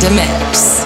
the mix.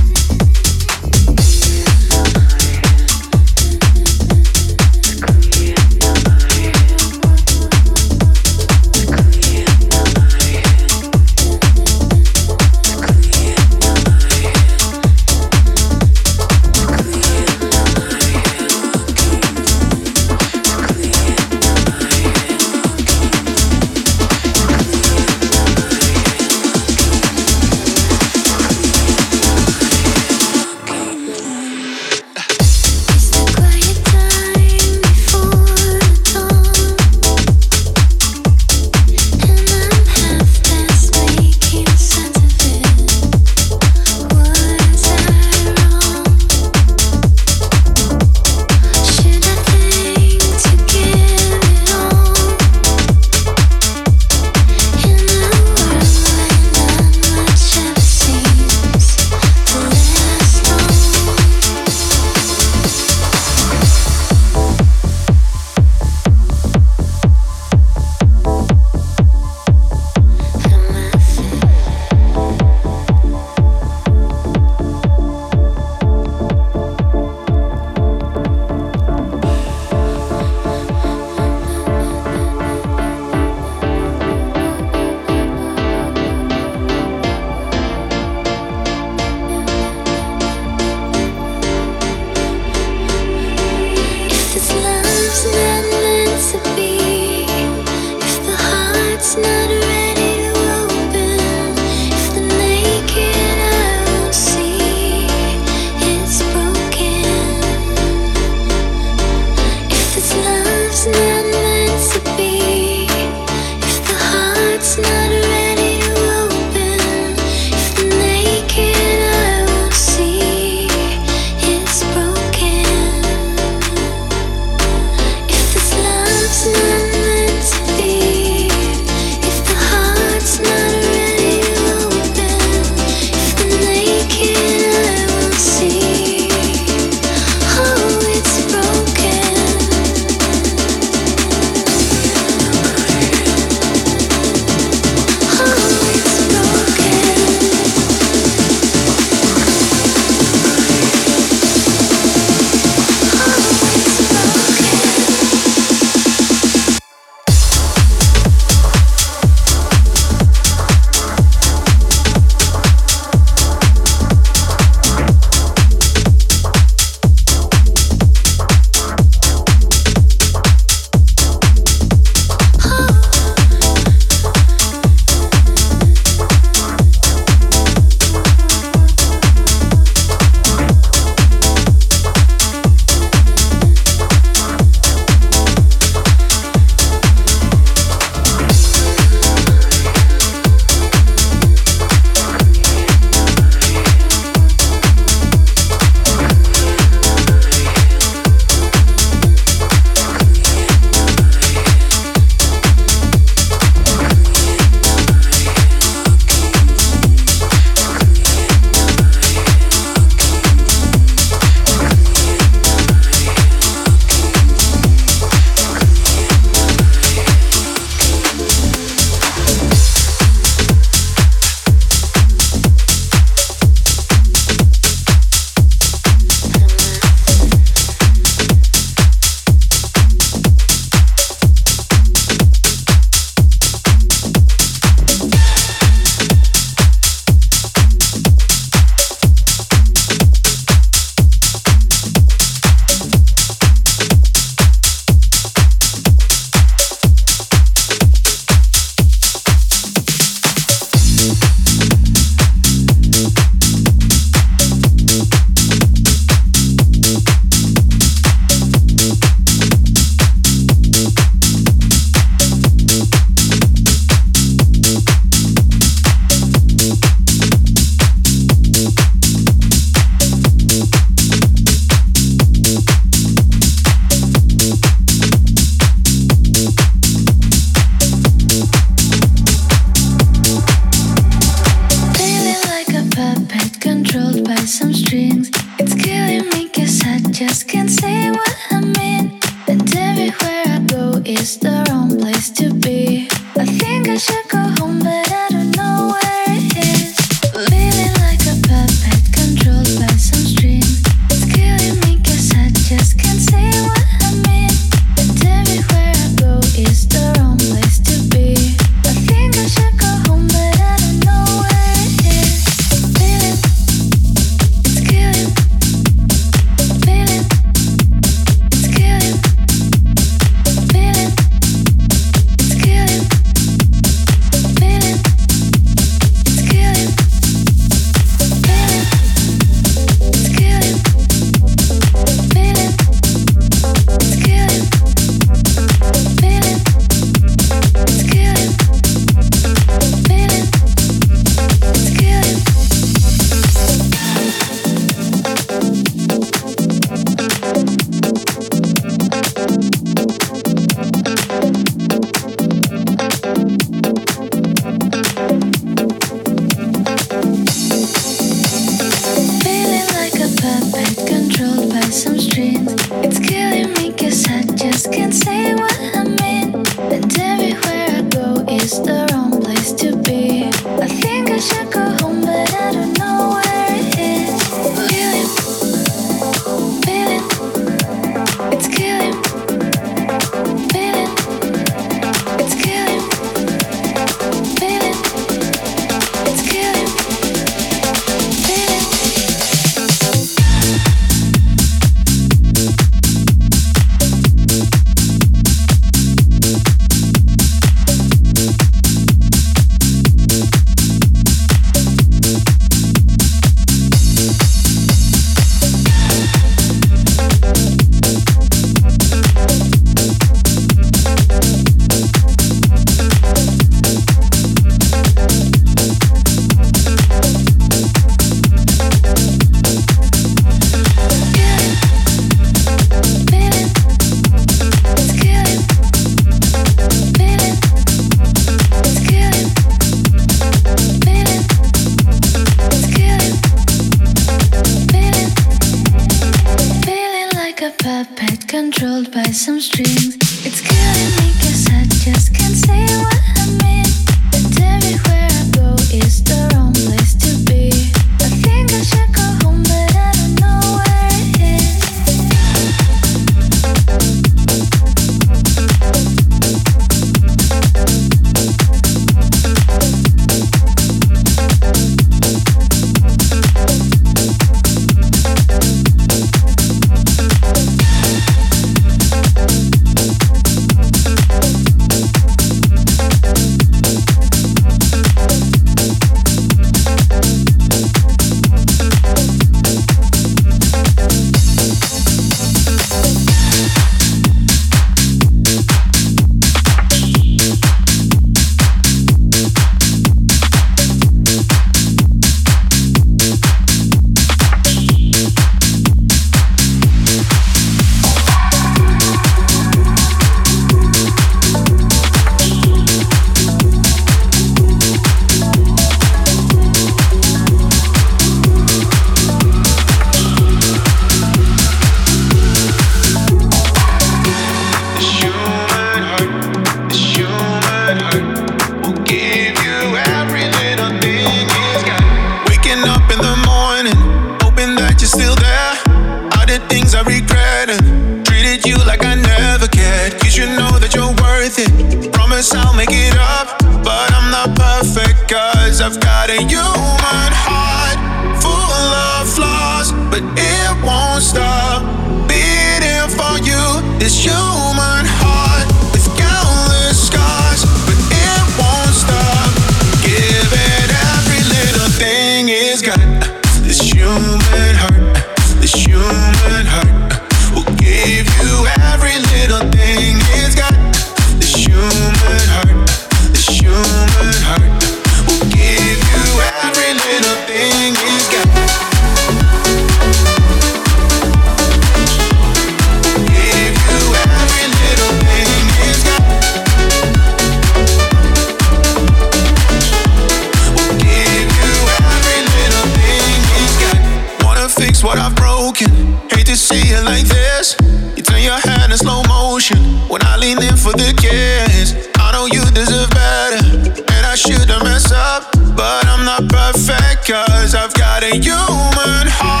for the kids, I know you deserve better, and I shouldn't mess up, but I'm not perfect, cause I've got a human heart.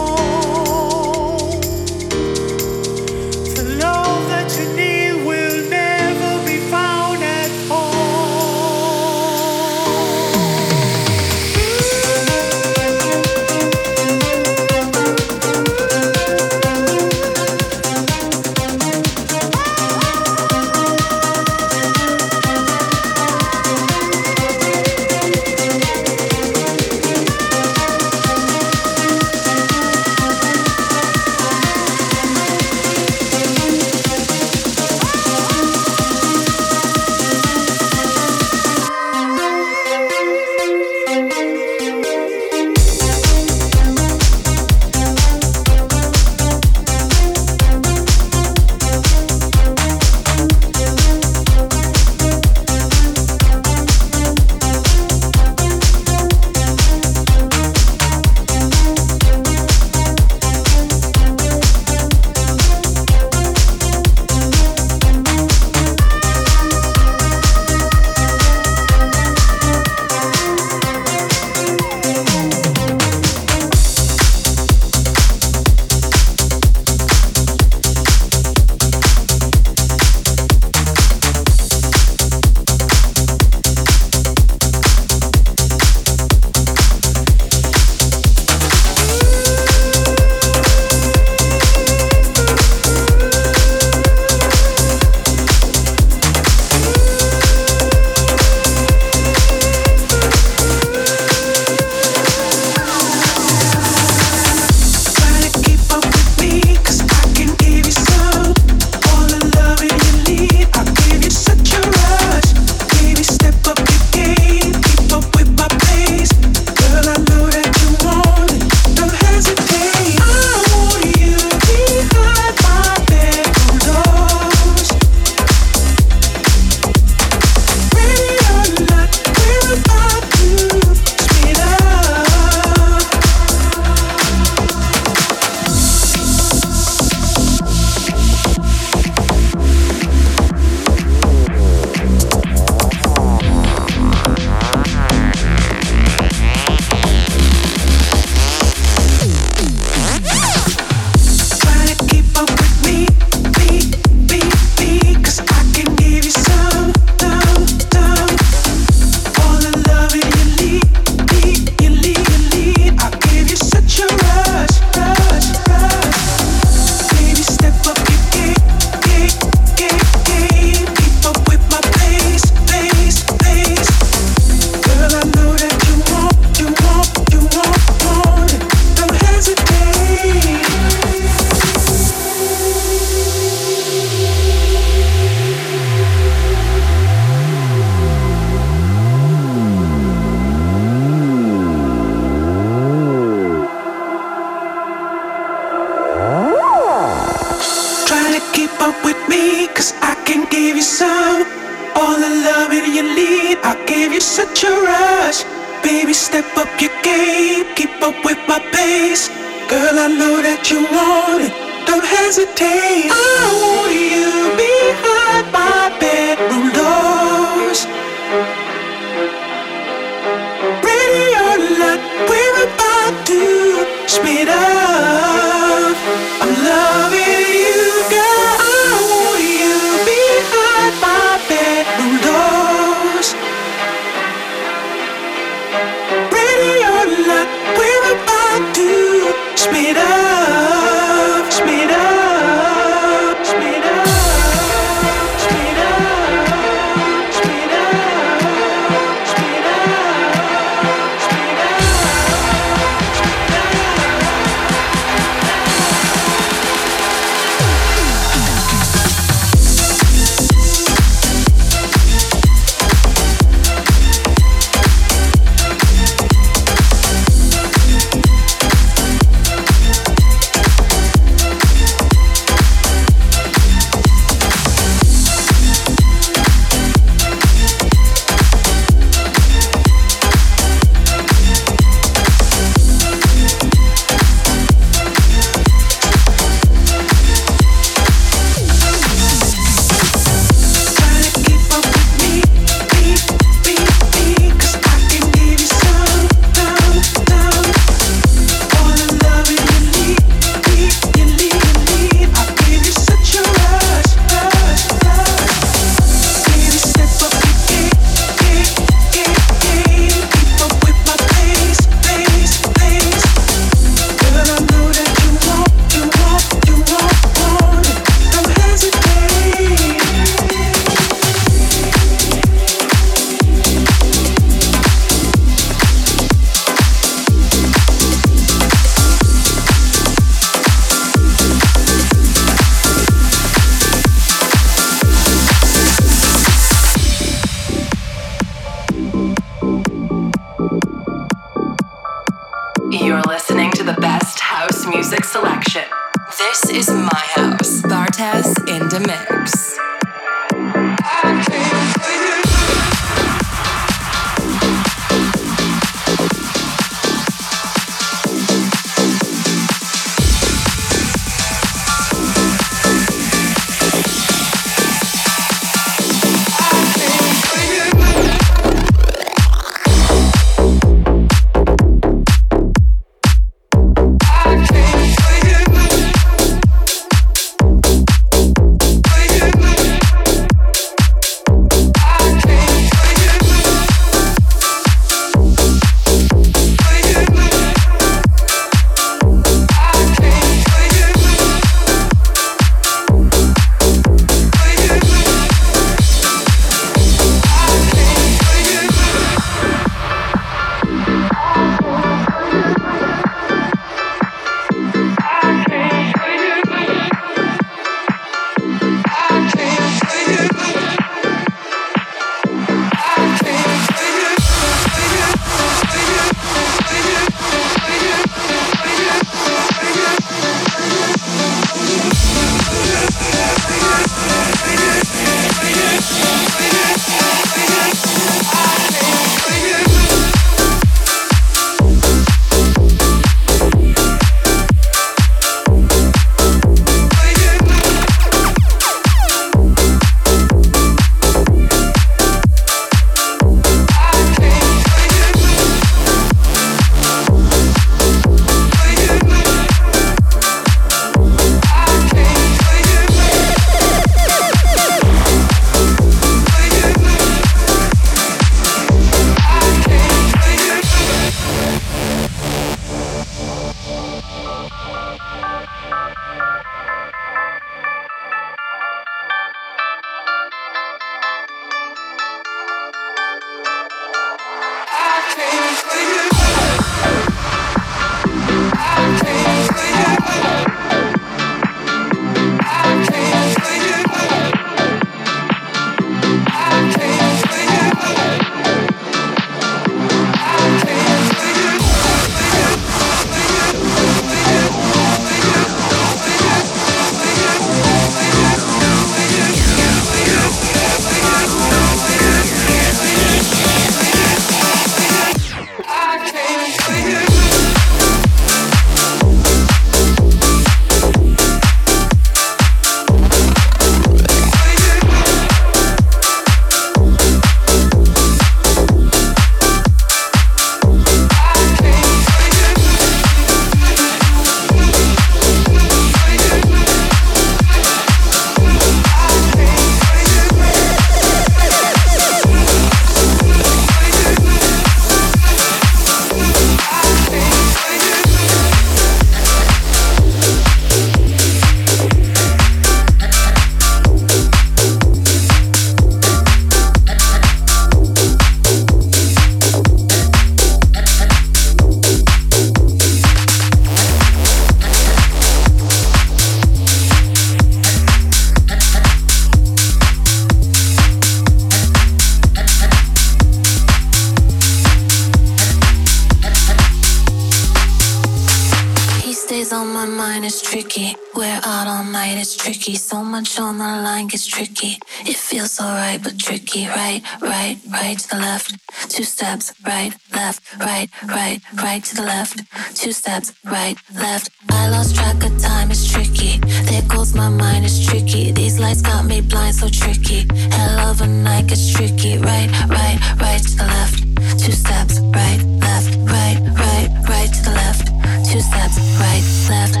right, right, right to the left. Two steps, right, left. I lost track of time, it's tricky. There goes my mind, it's tricky. These lights got me blind, so tricky. Hell of a night gets tricky. Right, right, right to the left. Two steps, right, left, right, right, right to the left. Two steps, right, left.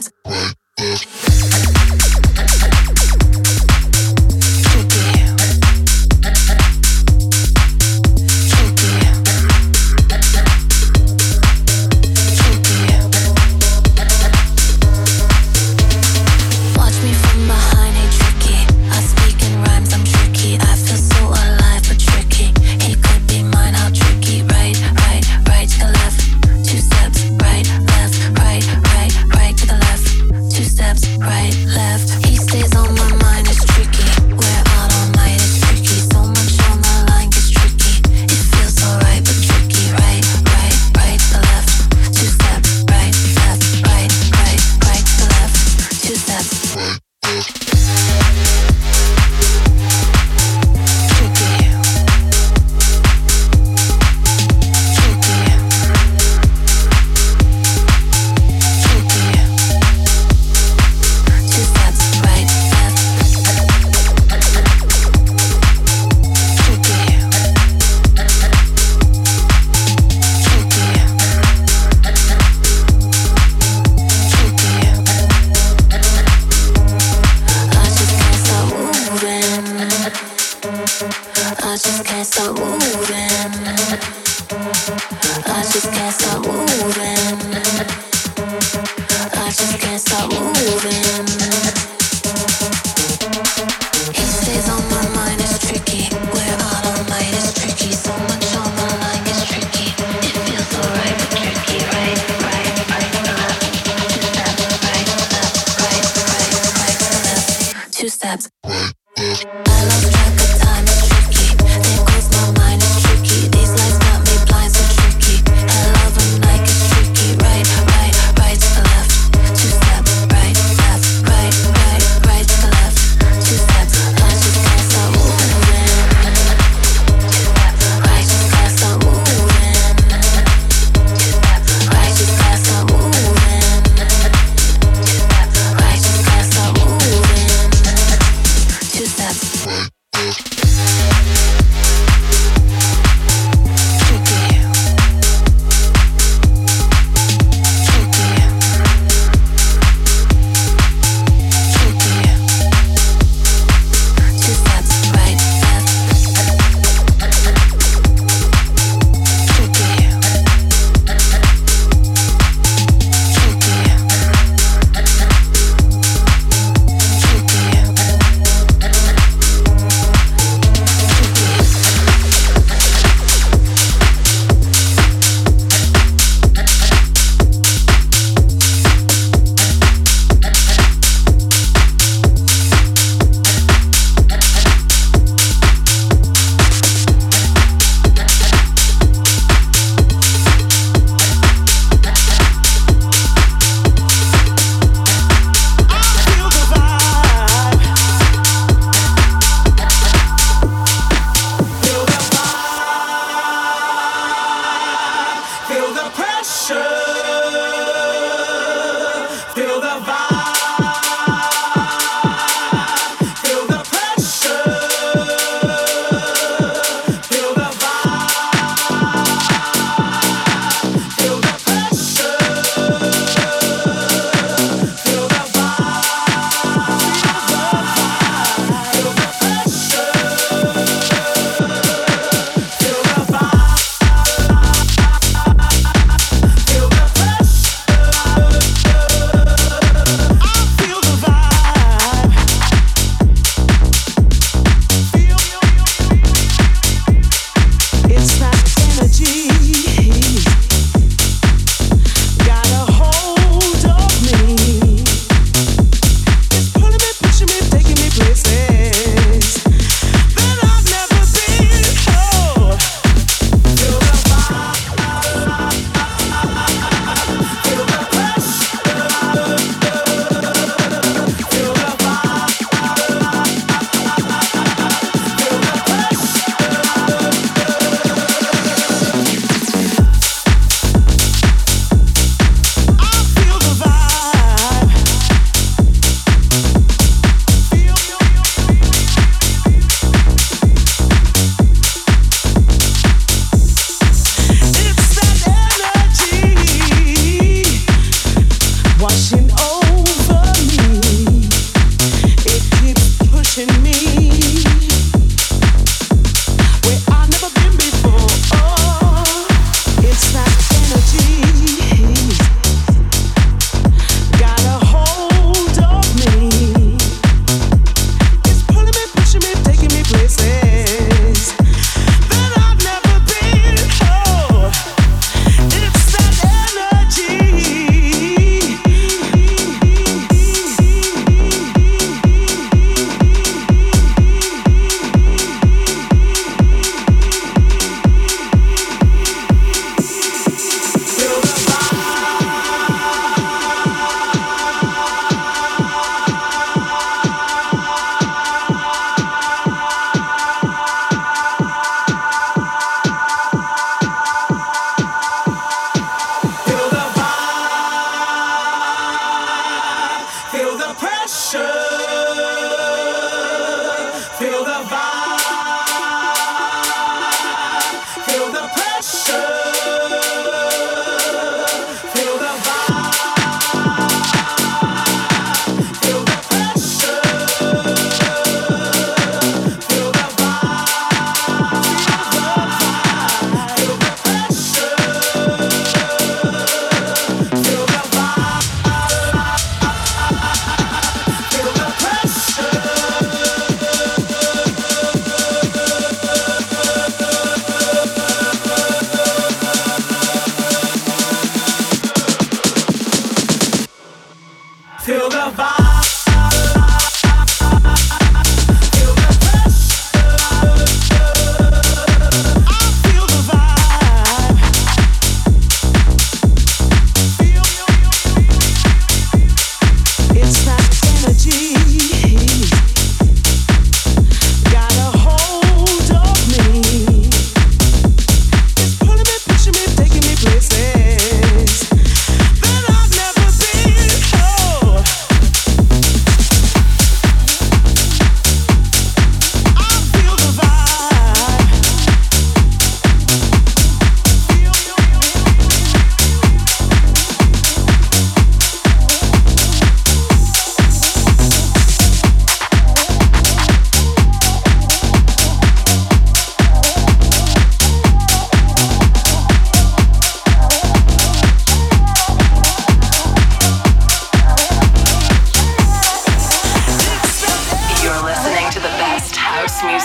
steps.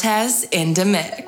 Bartez in the mix.